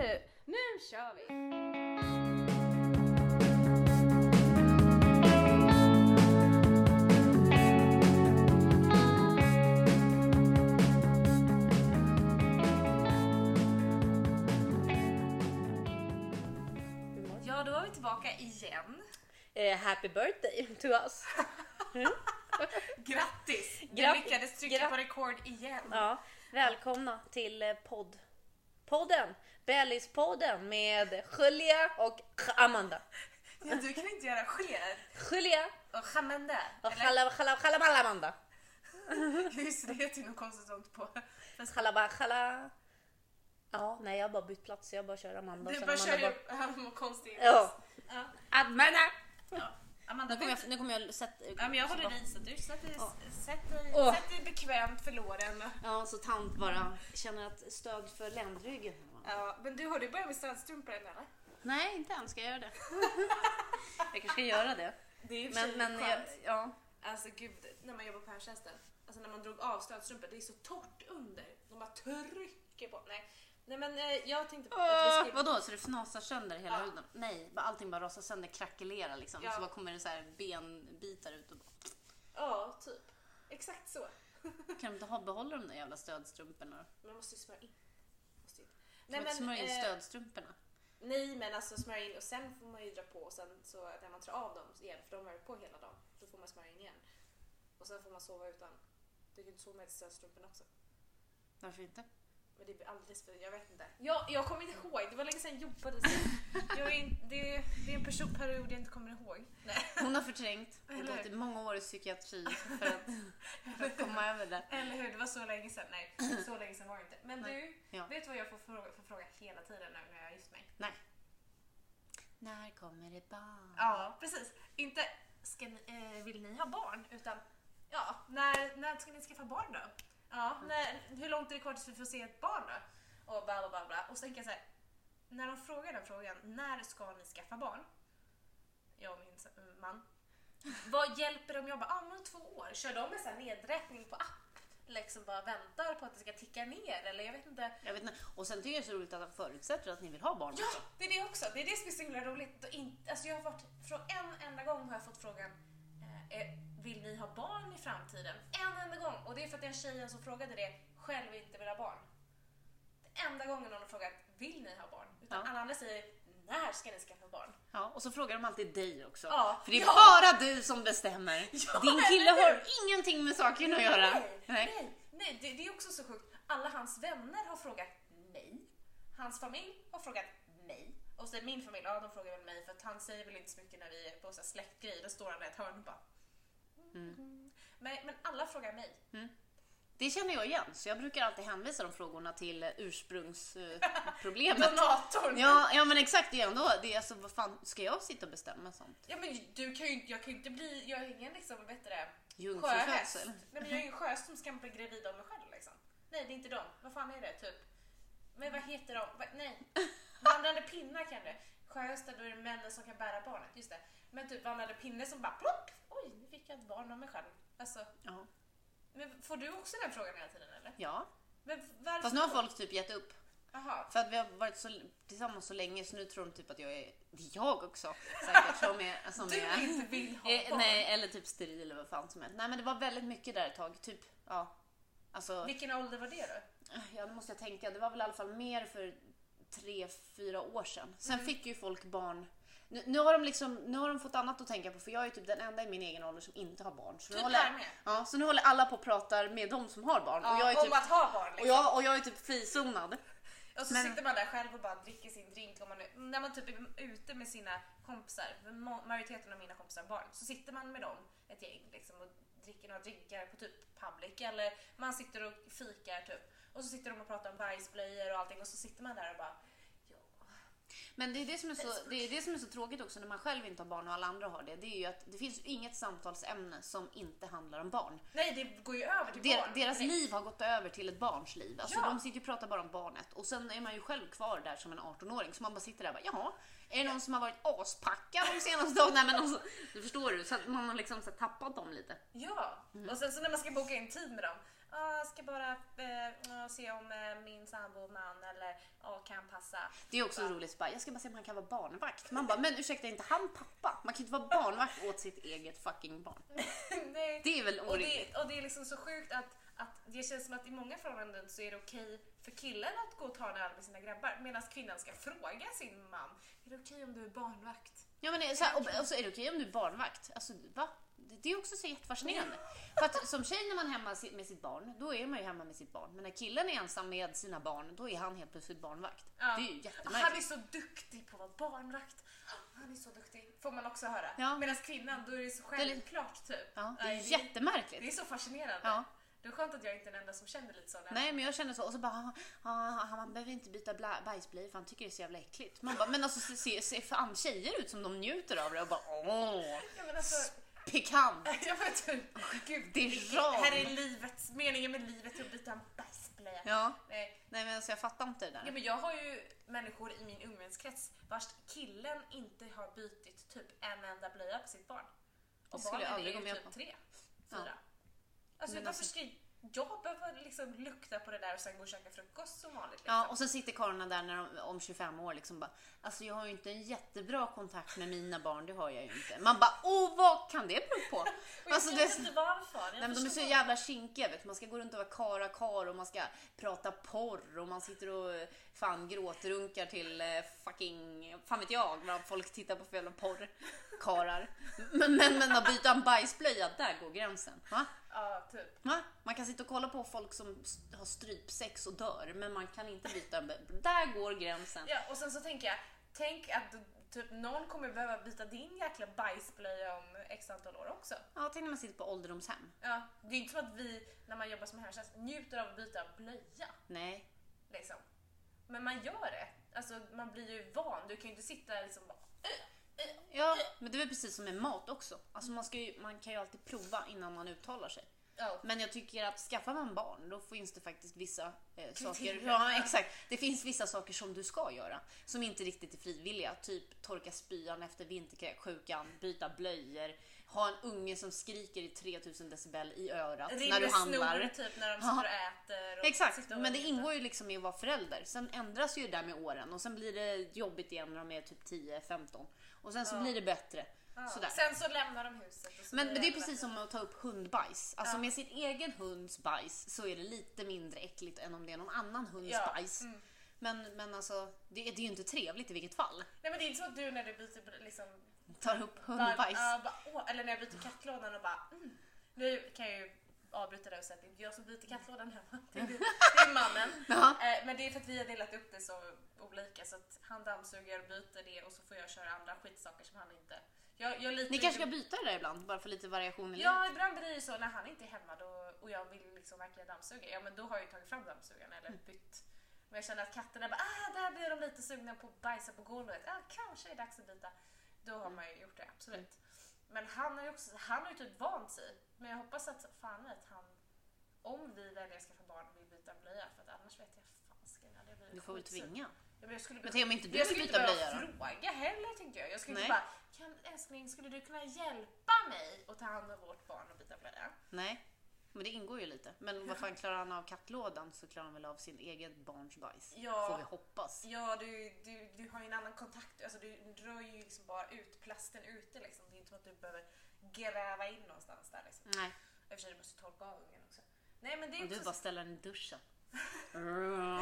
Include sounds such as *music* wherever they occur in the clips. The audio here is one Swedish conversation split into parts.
nu, nu kör vi! Ja, då var vi tillbaka igen. Eh, happy birthday to us. *laughs* Grattis! Vi Gratt- lyckades trycka gratt- på rekord igen. Ja, välkomna till eh, podd. Podden. Bellispodden med Julia och Amanda. Ja, du kan inte göra sker Julia och chamanda. och Eller? Chala- Chala- Chala- Amanda. Just det, heter ju något konstigt sånt på. Fast Chala- Chala- Ja, nej jag har bara bytt plats. Jag bara kör Amanda. du bara Amanda kör något *laughs* konstigt. Ja. Ja. Amanda! Ja. Amanda, Nu kommer jag, nu kommer jag sätta... Ja, men jag håller i så du sätt dig, Ja. sätt dig, sätt dig bekvämt för låren. Ja, så tant bara känner att stöd för ländryggen. Ja, men du har du börjat med stödstrumpor än eller? Nej, inte än. Ska jag göra det? *laughs* jag kanske ska göra det. Det är för Men, men jag, ja. Alltså gud, när man jobbar på hemtjänsten. Alltså när man drog av stödstrumpor, det är så torrt under. De bara trycker på. Nej, Nej men eh, jag tänkte på att vi skulle... vadå, så det fnasar sönder hela Ja. huden? Nej, bara allting bara rasar sönder, krackelerar liksom. Ja. Så bara kommer det så här benbitar ut och bara... Ja, typ. Exakt så. *laughs* Kan de inte ha, behålla de där jävla stödstrumporna? Man måste ju smörja in. Måste ju. Man inte smörja in eh, stödstrumporna? Nej men alltså smörja in och sen får man ju dra på och sen så när man tar av dem igen, för de har ju på hela dagen, då får man smörja in igen. Och sen får man sova utan. Du kan ju inte sova med stödstrumporna också. Varför inte? Men det blir alldeles för, jag vet inte. Jag, jag kommer inte ihåg, det var länge sedan jag jobbade så. Jag in, det, det är en person period jag inte kommer ihåg. Nej. Hon har förträngt och gått i många år i psykiatri för att, för att komma över det. Eller hur, det var så länge sedan. Nej, så länge sedan var det inte. Men Nej. du, Ja. vet du vad jag får fråga, får fråga hela tiden nu när jag har gift mig? Nej. När kommer det barn? Ja, precis. Inte ska ni, eh, vill ni ha barn, utan ja, när, när ska ni skaffa barn då? Ja, när, hur långt är det kvar tills vi får se ett barn då? Och bla bla bla. bla. Och så tänker jag så här, när de frågar den frågan, när ska ni skaffa barn? Jag och min man. Vad hjälper om jag bara, ah, men två år? Kör de med så nedräkning på app? Liksom bara väntar på att det ska ticka ner? Eller jag vet inte. Jag vet inte. Och sen tycker jag det är så roligt att han förutsätter att ni vill ha barn Ja, också. det är det också. Det är det som är så himla roligt. Alltså jag har varit, från en enda gång har jag fått frågan eh, Vill ni ha barn i framtiden? En enda gång. Och det är för att den tjejen som frågade det själv inte vill ha barn. Det enda gången någon har frågat Vill ni ha barn? Utan Ja. alla andra säger När ska ni skaffa barn? Ja, och så frågar de alltid dig också. Ja. För det är Ja. bara du som bestämmer. Ja, Din kille har ingenting med saken att göra. Nej, Nej. nej, nej det, det är också så sjukt. Alla hans vänner har frågat mig. Hans familj har frågat mig. Och så min familj, ja de frågar väl mig för att han säger väl inte så mycket när vi är på så här släktgrej. Då står han i ett hörn och bara mm. men, men alla frågar mig. Det känner jag igen, så jag brukar alltid hänvisa de frågorna till eh, ursprungsproblemet. *laughs* Donatorn! Ja, ja men exakt, det är ändå, det är alltså, vad fan, ska jag sitta och bestämma sånt? Ja men du kan ju, jag kan ju inte bli, jag är ingen liksom, vet du det, sjöhäst. Nej men jag är ingen sjöhäst som ska bli gravid av mig själv liksom. Nej det är inte dem. Vad fan är det typ? Men vad heter de? Va, nej. *laughs* Vandrande pinnar kan det. Sjöhästar då är det männen som kan bära barnet, just det. Men typ vandrande pinne som bara plopp! Oj, nu fick jag ett barn av mig själv. Alltså, Ja. men får du också den frågan hela tiden eller? ja. Men varför Fast nu har folk typ gett upp. Jaha. För att vi har varit så, tillsammans så länge så nu tror de typ att jag är, det är jag också säkert som är, som Du är inte vill ha Eh, barn. nej, eller typ steril eller vad fan som helst. Nej men det var väldigt mycket där ett tag. Typ, ja. Alltså, Vilken ålder var det då? ja nu måste jag tänka. Det var väl i alla fall mer för tre, fyra år sedan. Sen Mm. fick ju folk barn. Nu, nu, har de liksom, nu har de fått annat att tänka på för jag är typ den enda i min egen ålder som inte har barn. Så nu, Typ håller, här med. ja, så nu håller alla på och pratar med de som har barn. Ja, och, jag är om typ, att ha barn liksom. och, jag, och jag är typ frizonad. Och så Men- sitter man där själv och bara dricker sin drink. Och man, är- när man typ är ute med sina kompisar, majoriteten av mina kompisar har barn, så sitter man med dem, ett gäng, liksom, och dricker några drinkar på typ public. Eller man sitter och fikar typ. Och så sitter de och pratar om bajsblöjor och allting och så sitter man där och bara. Men det är det, som är så, det är det som är så tråkigt också när man själv inte har barn och alla andra har det. Det är ju att det finns inget samtalsämne som inte handlar om barn. Nej, det går ju över till barn. deras direkt. liv har gått över till ett barns liv. Alltså Ja. De sitter ju och pratar bara om barnet och sen är man ju själv kvar där som en 18-åring så man bara sitter där och bara jaha, är det någon som har varit aspackad de senaste dagarna? Nej men alltså, du förstår du, så att man har liksom så tappat dem lite. Ja, och sen så när man ska boka in tid med dem, ah, ska bara eh, se om eh, min sambo man eller ah, kan passa. Det är också Ja. roligt, bara, jag ska bara se om han kan vara barnvakt. Man bara, men ursäkta, är inte han pappa? Man kan inte vara barnvakt åt sitt eget fucking barn. *laughs* Nej. Det är väl Och orimligt? det, och det är liksom så sjukt att, att det känns som att i många förhållanden så är det okej för killen att gå och ta en öl med sina grabbar medan kvinnan ska fråga sin man, är det okej om du är barnvakt? Ja, men det är så här, och, och så är det okej om du är barnvakt. Alltså, va? Det är också så jättefascinerande. För att som tjej när man är hemma med sitt barn, då är man ju hemma med sitt barn. Men när killen är ensam med sina barn, då är han helt plötsligt barnvakt. Ja. Det är ju Han är jättemärkligt. så duktig på att vara barnvakt. Han är så duktig, får man också höra. Ja. Medan kvinnan, då är det så självklart typ. Ja, det är Nej, jättemärkligt. Det är så fascinerande. Ja. Det är skönt att jag inte är den enda som känner lite så. Nej men jag känner så och så bara, ah, ah, man behöver inte byta bajsblöjor för han tycker det är så jävla äckligt. Man bara, men alltså se, se, se fan tjejer ut som de njuter av det och bara åh, Ja, men alltså, pikant. jag vet inte. Gud, Det är här är livets, meningen med livet är att byta en bajsblöja. Ja, Nej. nej men alltså jag fattar inte det Ja, där. men jag har ju människor i min umgängeskrets vars killen inte har bytt typ en enda blöja på sitt barn. Och Det skulle jag barnen aldrig är ju med typ på. tre, Ja. fyra. Alltså Men varför alltså- ska jag behöva liksom lukta på det där och sen gå och käka frukost som vanligt? Liksom? Ja, och så sitter karlarna där när de, om 25 år liksom bara, alltså jag har ju inte en jättebra kontakt med mina barn, det har jag ju inte. Man bara, åh vad kan det bero på? *laughs* Jag Alltså, vet det, inte varför. Jag Nej, men de är så jävla kinkiga vet. Man ska gå runt och vara kara kar och man ska prata porr och man sitter och fan gråtrunkar till eh, fucking, fan vet jag vad folk tittar på för jävla porr. Karar. Men, men, men att byta en bajsblöja, där går gränsen. Va? Ja, typ. Va? Man kan sitta och kolla på folk som har strypsex och dör, men man kan inte byta Där går gränsen. Ja, och sen så tänker jag, tänk att typ någon kommer behöva byta din jäkla bajsblöja om x antal år också. Ja, tänk när man sitter på ålderdomshem. Ja, det är inte som att vi, när man jobbar som hemtjänst, njuter av att byta blöja. Nej. Liksom. Men man gör det. Alltså, man blir ju van. Du kan ju inte sitta liksom bara... Ja, men det är väl precis som med mat också. Alltså man, ska ju, man kan ju alltid prova innan man uttalar sig. Ja. Men jag tycker att skaffar man barn då finns det faktiskt vissa eh, saker. Ja, exakt. Det finns vissa saker som du ska göra som inte riktigt är frivilliga. Typ torka spyan efter vinterkräksjukan, byta blöjor, ha en unge som skriker i 3000 decibel i örat Ring när du handlar. snor typ när de sitter och äter. Och Exakt, och men det ingår ju liksom i att vara förälder. Sen ändras ju det där med åren och sen blir det jobbigt igen när de är typ 10-15. Och sen så Ja. blir det bättre. Ja. Sådär. Sen så lämnar de huset. Och så Men, men det är ännu precis bättre. som att ta upp hundbajs. Alltså Ja. med sin egen hunds bajs så är det lite mindre äckligt än om det är någon annan hunds Ja, bajs. mm. Men, men alltså, det, det är ju inte trevligt i vilket fall. Nej men det är inte så att du när du byter liksom... Tar upp bara- hundbajs. bara, åh, eller när jag byter kattlådan och bara... Mm. Nu kan jag ju avbryta det och säga att det är inte jag som byter kattlådan hemma. Det är, det är mannen. *laughs* Ja. Eh, Men det är för att vi har delat upp det så olika så att han dammsuger och byter det och så får jag köra andra skitsaker som han inte... Jag, jag litar Ni kanske ska byta det där ibland bara för lite variation i livet. Ja, ibland blir det ju så när han inte är hemma då, och jag vill liksom verkligen dammsuga. Ja, men då har jag ju tagit fram dammsugaren eller Mm. bytt. Men jag känner att katterna bara, ah, där blir de lite sugna på att bajsa på golvet. Ah, kanske är det dags att byta. Då har man ju gjort det, absolut. Men han har ju också, han har ju typ vant sig. Men jag hoppas att, fan vet han, om vi väljer att skaffa barn vill byta blöja. För att annars vet jag blir Du får väl tvinga. Ja, men jag skulle Men tänk om inte du jag vill skulle byta blöja då? fråga heller tänkte jag. Jag skulle Nej. inte bara, kan, älskling skulle du kunna hjälpa mig att ta hand om vårt barn och byta blöja? Nej, men det ingår ju lite. Men vad fan klarar han av kattlådan så klarar han väl av sin eget barns bajs. Ja. Får vi hoppas. Ja, du, du, du har ju en annan kontakt. Alltså, du drar ju liksom bara ut plasten ute. Liksom. Det är inte som att du behöver gräva in någonstans där. Liksom. Nej, I och för sig, du måste torka av ungen också. Nej, men det är om du bara ställer den i duschen.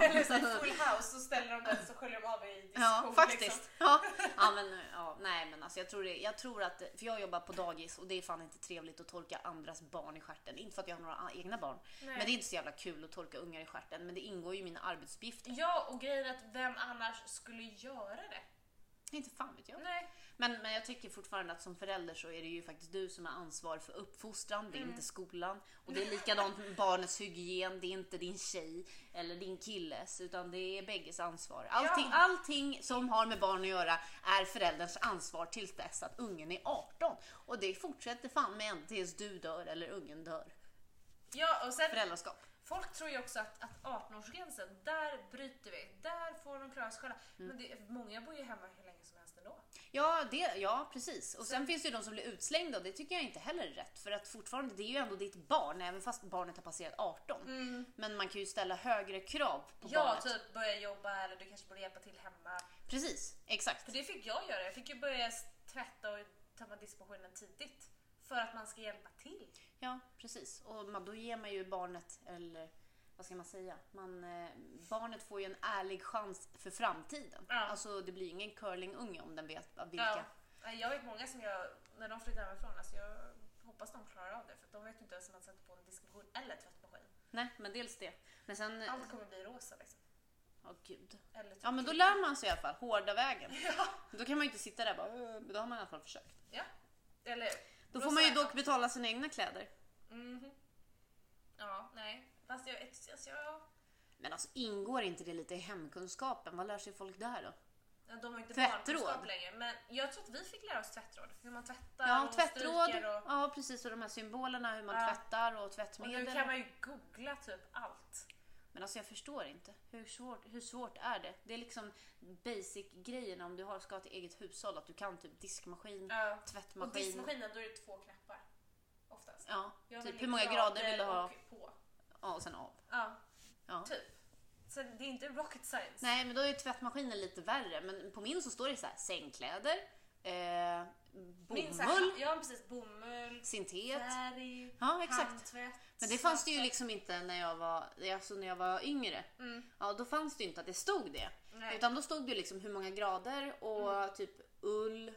Eller så full house så ställer de den så sköljer de av i diskon. Ja, faktiskt. Liksom. Ja. *laughs* Ja, men, ja, nej, men alltså, jag, tror det, jag tror att, för jag jobbar på dagis och det är fan inte trevligt att torka andras barn i stjärten. Inte för att jag har några egna barn, Nej. men det är inte så jävla kul att torka ungar i stjärten. Men det ingår ju i mina arbetsuppgifter. Ja, och grejen är att vem annars skulle göra det? Inte fan vet jag. Nej. Men, men jag tycker fortfarande att som förälder så är det ju faktiskt du som är ansvarig för uppfostran, det är inte skolan. Och det är likadant med barnets hygien, det är inte din tjej eller din killes, utan det är bägges ansvar. Allting, Ja. allting som har med barn att göra är förälderns ansvar tills dess att ungen är 18. Och det fortsätter fan med än tills du dör eller ungen dör. Ja, och sen Föräldraskap. Folk tror ju också att, att 18-årsgränsen, där bryter vi. Där får de klara sig själva. Mm. Men det, många bor ju hemma hur länge som helst ändå. Ja, det, ja precis. Och sen finns det ju de som blir utslängda och det tycker jag inte heller är rätt. För att fortfarande, det är ju ändå ditt barn, även fast barnet har passerat 18. Men man kan ju ställa högre krav på Ja, barnet. typ börja jobba eller du kanske borde hjälpa till hemma. Precis, exakt. För det fick jag göra. Jag fick ju börja tvätta och tömma diskmaskinen tidigt. För att man ska hjälpa till. Ja, precis. Och man, då ger man ju barnet, eller vad ska man säga? Man, eh, barnet får ju en ärlig chans för framtiden. Ja. Alltså det blir ju ingen curlingunge om den vet vilka. Ja. Jag vet många som jag, när de flyttar hemifrån, alltså jag hoppas de klarar av det. För de vet ju inte ens hur man sätter på en diskmaskin eller tvättmaskin. Nej, men dels det. Men sen, ja Allt kommer bli rosa liksom. gud. Eller typ Ja men då lär man sig i alla fall, hårda vägen. *laughs* Ja. Då kan man ju inte sitta där bara, men då har man i alla fall försökt. ja. Eller... Då får man ju dock betala sina egna kläder. Mhm. Ja, nej. Fast jag... Alltså, jag Men alltså ingår inte det lite i hemkunskapen? Vad lär sig folk där då? Ja, De har inte Tvättråd. längre. Men jag tror att vi fick lära oss tvättråd. Hur man tvättar Ja, och tvättråd. och... Ja, precis. Och de här symbolerna, hur man Ja. tvättar och Och nu tvättmedel. kan man ju googla typ allt. Men alltså jag förstår inte. Hur svårt, hur svårt är det? Det är liksom basic-grejerna om du har, ska ha ett eget hushåll. Att du kan typ diskmaskin, Ja. Och tvättmaskin. diskmaskinen, då är det två knappar. Oftast. Ja, Jag typ hur många grader vill du ha? och på. Ja, och sen av. Ja, Ja. typ. Så det är inte rocket science. Nej, men då är tvättmaskinen lite värre. Men på min så står det så här sängkläder, eh, bomull, här, ja, precis. Bomull, syntet. färg, Ja, exakt. handtvätt. Men det fanns det ju liksom inte när jag var, alltså när jag var yngre. Mm. Ja, då fanns det ju inte att det stod det. Nej. Utan då stod det liksom hur många grader och typ ull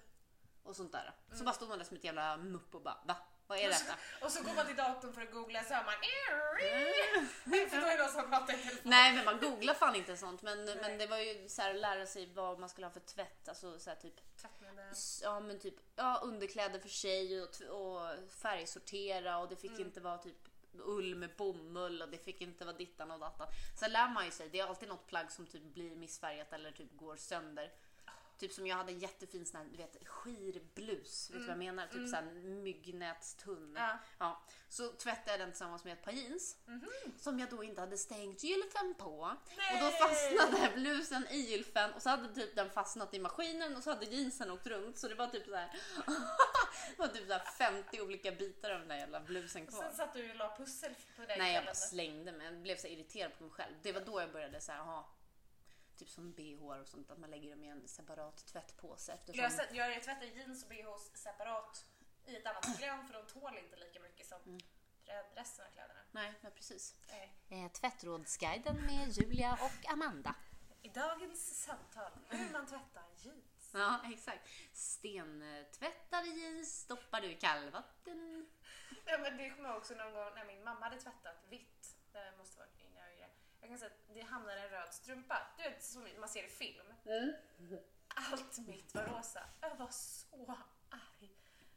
och sånt där. Så bara stod man där som ett jävla mupp och bara va? Vad är Och så, detta? och så går man till datorn för att googla så hör man *laughs* för då är det någon som pratar i telefon. Nej men man googlar fan inte sånt men, men det var ju så här att lära sig vad man skulle ha för tvätt. Alltså så här typ, Tvättmedel. ja men typ ja, underkläder för sig och, och färgsortera och det fick Mm. inte vara typ ull med bomull och det fick inte vara dittan och dattan. Sen lär man ju sig, det är alltid något plagg som typ blir missfärgat eller typ går sönder. Typ som jag hade en jättefin sån här, du vet, skirblus. Vet du vad jag menar? Typ såhär myggnätstunn. Mm. Ja. Ja. Så tvättade jag den tillsammans med ett par jeans. Mhm. Som jag då inte hade stängt gylfen på. Nej! Och då fastnade blusen i gylfen och så hade typ den fastnat i maskinen och så hade jeansen åkt runt. Så det var typ så här. *laughs* det var typ så här 50 olika bitar av den där jävla blusen kvar. Sen satt du och la pussel på den Nej jag bara slängde mig. Jag blev så irriterad på mig själv. Det var då jag började så här, aha, Typ som bh och sånt, att man lägger dem i en separat tvättpåse. Eftersom... Jag, jag, jag tvättar jeans och bhs separat i ett annat program för de tål inte lika mycket som Mm. re- resten av kläderna. Nej, ja, precis. Nej. Eh, tvättrådsguiden med Julia och Amanda. I dagens samtal, hur man tvättar jeans. Ja, exakt. Stentvättade jeans stoppar du i kallvatten. Ja, men det kommer jag också någon gång när min mamma hade tvättat vitt. Det måste vara innan jag kan säga att det hamnade en röd strumpa. Du vet som man ser i film. Allt mitt var rosa. Jag var så arg.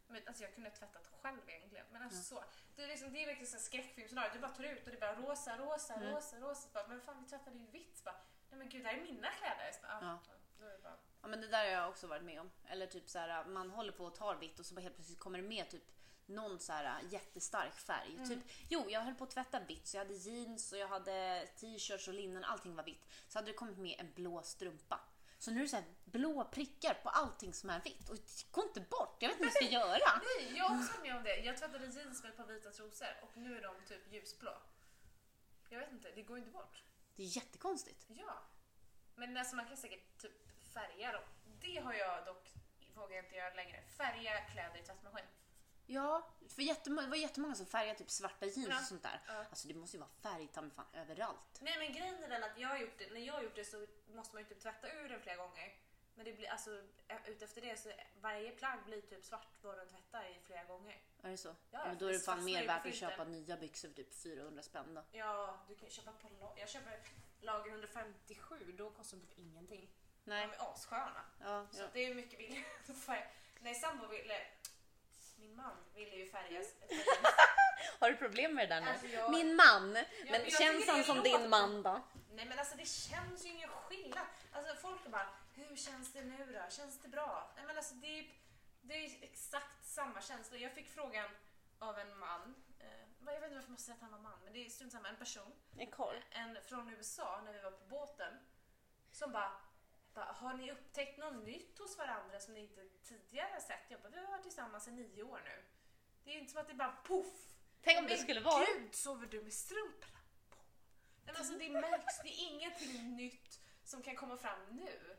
Men, alltså jag kunde ha tvättat själv egentligen. Men alltså så. Det är, liksom, det är verkligen en skräckfilmscenario. Du bara tar ut och det är bara rosa, rosa, Mm. rosa, rosa. Bara, men fan vi tvättade ju vitt. Bara, Nej men gud, det här är mina kläder. Så Bara, Ja. ja. Då är det bara, Ja men det där har jag också varit med om. Eller typ så här, man håller på och tar vitt och så bara helt plötsligt kommer det med typ någon så här jättestark färg. Mm. Typ, jo, jag höll på att tvätta vitt så jag hade jeans och jag hade t-shirts och linnen, allting var vitt. Så hade det kommit med en blå strumpa. Så nu är det så blå prickar på allting som är vitt och det går inte bort. Jag vet inte vad jag ska *laughs* göra. Nej, jag också med om det. Jag tvättade jeans med ett par vita trosor och nu är de typ ljusblå. Jag vet inte, det går inte bort. Det är jättekonstigt. Ja. Men alltså man kan säkert typ färga dem. Det har jag dock, vågar jag inte göra längre. Färga kläder i tvättmaskin. Ja, för jättemånga, det var jättemånga som färgade typ svarta jeans Ja. och sånt där. Ja. Alltså det måste ju vara färg ta fan överallt. Nej men grejen är den att jag har gjort det, när jag har gjort det så måste man ju typ tvätta ur den flera gånger. Men det blir alltså, utefter det så varje plagg blir typ svart vad den tvättar i flera gånger. Är det så? Ja, Ja, men då är det fan mer värt att köpa nya byxor för typ 400 spänn då. Ja, du kan köpa på. Jag köper lager 157, då kostar de typ ingenting. Nej. De är assköna. Ja, Så ja. det är mycket billigare. *laughs* Nej, sambo ville, ville ju färgas. *laughs* Har du problem med det där nu? Alltså, jag- Min man! men jag känns han som din man då? Nej men alltså det känns ju ingen skillnad. Alltså folk är bara, hur känns det nu då? Känns det bra? Nej men alltså det är, det är exakt samma känsla. Jag fick frågan av en man, eh, jag vet inte varför jag måste säga att han var man, men det är strunt samma, en person, En korv. en från USA när vi var på båten. som bara, bara har ni upptäckt något nytt hos varandra som ni inte tidigare sett? Jag bara, vi har varit tillsammans i nio år nu. Det är ju inte som att det bara poff. Tänk om det skulle vara... Gud, sover du med strumporna på? Nej, men alltså, det märks, det är ingenting nytt som kan komma fram nu.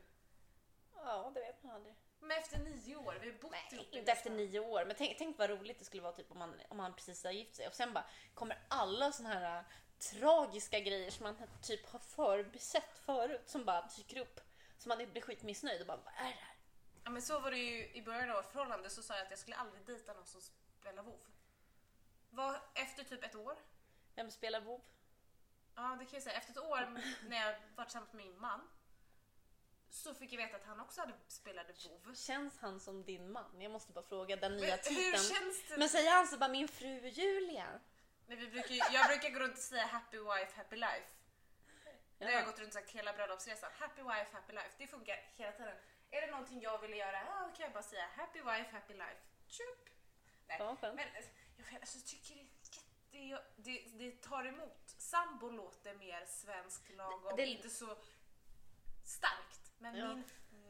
Ja, det vet man aldrig. Men efter nio år, vi har bott Nej, ihop inte efter nio år. Men tänk, tänk vad roligt det skulle vara typ, om, man, om man precis har gift sig och sen bara kommer alla såna här äh, tragiska grejer som man typ har förbisett förut som bara dyker upp. Så man blir skitmissnöjd och bara, vad är det här? Ja, men så var det ju i början av vårt förhållande så sa jag att jag skulle aldrig dejta någon som spelar WoW. Var efter typ ett år, Vem spelar WoW? ja det kan jag säga, efter ett år när jag var tillsammans med min man så fick jag veta att han också hade spelade WoW. Känns han som din man? Jag måste bara fråga den nya Men hur titeln. känns det? Men säger han så bara min fru Julia? Nej, vi brukar, jag brukar gå runt och säga happy wife, happy life. När jag har Ja. gått runt och sagt hela bröllopsresan. Happy wife, happy life. Det funkar hela tiden. Är det någonting jag vill göra, ja, då kan jag bara säga happy wife, happy life. Tjup! Nej, Ja, skönt. men eh, jag, alltså, tycker det är jätte... Det, det tar emot. Sambo låter mer svensk lagom, Det- inte så starkt. Men Ja. min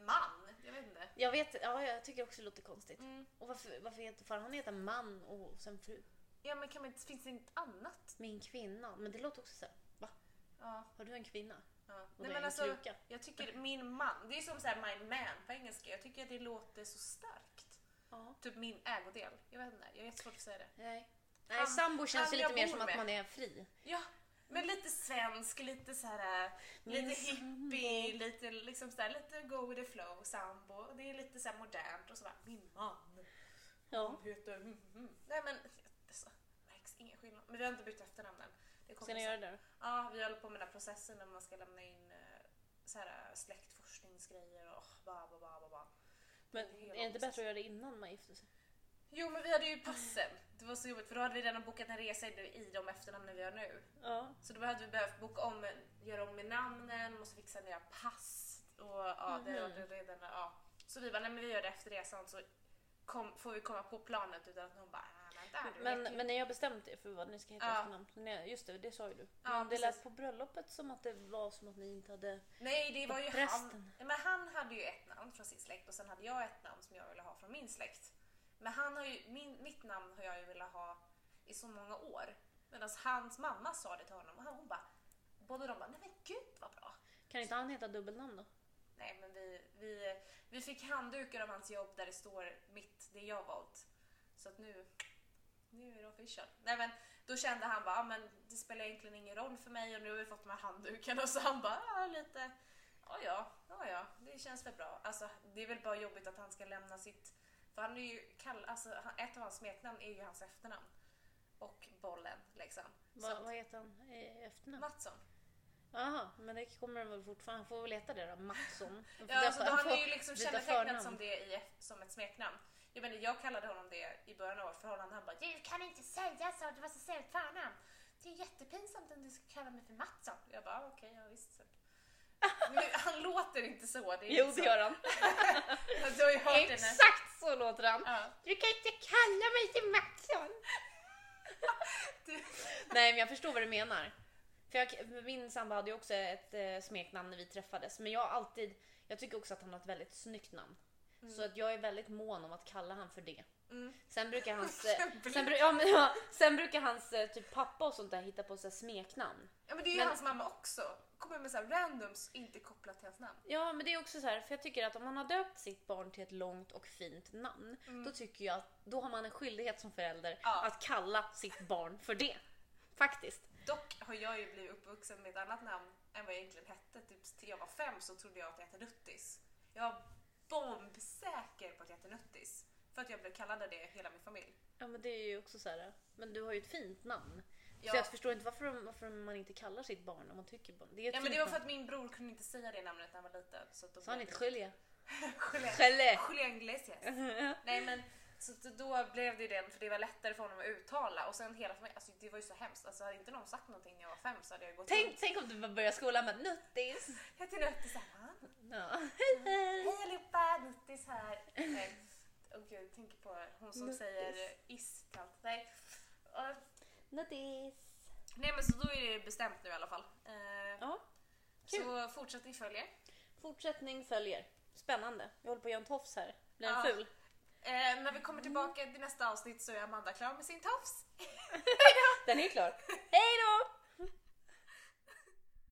man, jag vet inte. Jag vet, ja jag tycker också det låter konstigt. Mm. Och varför, varför heter, får han heta man och sen fru? Ja men kan man finns det inte annat? Min kvinna. Men det låter också så här, va? Ja. Har du en kvinna? Ja. Nej, det men en alltså, kruka. jag tycker min man, det är som så här my man på engelska. Jag tycker att det låter så starkt. Ja. Typ min ägodel. Jag vet inte, jag har jättesvårt att säga det. Nej. Nej, Han- sambo känns ju lite mer som att med. man är fri. Ja, men lite svensk, lite så här, Min lite hippie, lite liksom så här, lite go with the flow sambo. Det är lite så här modernt och så bara, min man. Ja. Heter, mm, mm. Nej men, det så, märks ingen skillnad. Men vi har inte bytt efternamn än. Det kommer Ska ni göra det? Ja, vi håller på med den här processen när man ska lämna in eh, så här, eh, släktforskningsgrejer och ba, ba, ba. Men Det är det inte bättre att göra det innan man gifter sig? Jo, men vi hade ju passen. Det var så jobbigt för då hade vi redan bokat en resa i de efternamnen vi har nu. Ja. Så då hade vi behövt boka om, göra om med namnen, måste fixa nya pass och ja, det Mhm. hade redan, ja. Så vi bara, nej men vi gör det efter resan så kom, får vi komma på planet utan att någon bara, du Men, vet ju." men ni har bestämt er för vad ni ska heta Ja. efternamn? Ni- Just det, det sa ju du. Ja, Men det lät på bröllopet som att det var som att ni inte hade... Nej, det var ju han. prästen. Men han hade ju ett namn från sin släkt och sen hade jag ett namn som jag ville ha från min släkt. Men han har ju, min, mitt namn har jag ju velat ha i så många år. Medan hans mamma sa det till honom och han- hon bara, båda de bara, nej men gud vad bra. Kan inte han heta dubbelnamn då? Nej men vi, vi, vi fick handdukar av hans jobb där det står mitt, det jag valt. Så att nu, nu är det official. Nej men då kände han bara, ah, men det spelar egentligen ingen roll för mig och nu har vi fått de här handdukarna *laughs* så han bara, ah, lite, ja ja, ja ja, det känns väl bra. Alltså det är väl bara jobbigt att han ska lämna sitt, för han är ju kall, alltså ett av hans smeknamn är ju hans efternamn. Och bollen liksom. Så Vad, att- vad heter han i efternamn? Matsson. Jaha, men det kommer han väl fortfarande... Han får väl heta det då, Mattsson. Ja, alltså, då han är ju liksom förnamn. som det i, som ett smeknamn. Jag, menar, jag kallade honom det i början av vårt förhållande. Han bara “Du kan inte säga så, du måste säga ett förnamn”. Det är jättepinsamt om du ska kalla mig för Mattsson. Jag bara "Ah, “Okej, ja, visst”. Men han låter inte så. Det är Jo, det gör han. *laughs* Du har ju hört Exakt så låter han. Ja. Du kan inte kalla mig till Mattsson. *laughs* Du- Nej, men jag förstår vad du menar. För jag, min sambo hade ju också ett eh, smeknamn när vi träffades. Men jag har alltid, jag tycker också att han har ett väldigt snyggt namn. Så att jag är väldigt mån om att kalla han för det. Mm. Sen brukar *laughs* hans, eh, sen, bru- ja, men, ja, sen brukar hans eh, typ pappa och sånt där hitta på så här smeknamn. Ja, men det är ju Men- hans mamma också. Kommer med så här randoms, inte kopplat till hans namn. Ja, men det är också så här, för jag tycker att om man har döpt sitt barn till ett långt och fint namn, då tycker jag att då har man en skyldighet som förälder Ja. att kalla sitt barn för det. Faktiskt. Dock har jag ju blivit uppvuxen med ett annat namn än vad jag egentligen hette. Typ till jag var fem så trodde jag att jag hette Nuttis. Jag bombsäker på att jag hette Nuttis. För att jag blev kallad det hela min familj. Ja, men det är ju också så här, men du har ju ett fint namn. Ja. Så jag förstår inte varför, varför man inte kallar sitt barn om man tycker barn. Det är Ja men det var för att min bror kunde inte säga det namnet när han var liten. Så Sa han inte Julia? Julia. Julia Iglesias. Nej men så då blev det ju den för det var lättare för honom att uttala och sen hela familjen, alltså det var ju så hemskt. Alltså hade inte någon sagt någonting när jag var fem så hade jag gått Tänk, runt. tänk om du börjar skolan med nuttis. *laughs* Jag heter Nuttis här. Ja. Hej hej. Hej allihopa, Nuttis här. Nej. Och gud, jag tänker på hon som Nuttis. säger is till allt. Nej. Och- Nuttis. Nej men så då är det bestämt nu i alla fall. Eh, Ja, så fortsätt ni följer. fortsättning följer. Spännande. Jag håller på att göra en tofs här. Blir den Ja. ful? Eh, när vi kommer tillbaka till nästa avsnitt så är Amanda klar med sin tofs. *laughs* Den är klar. *laughs* Hej då!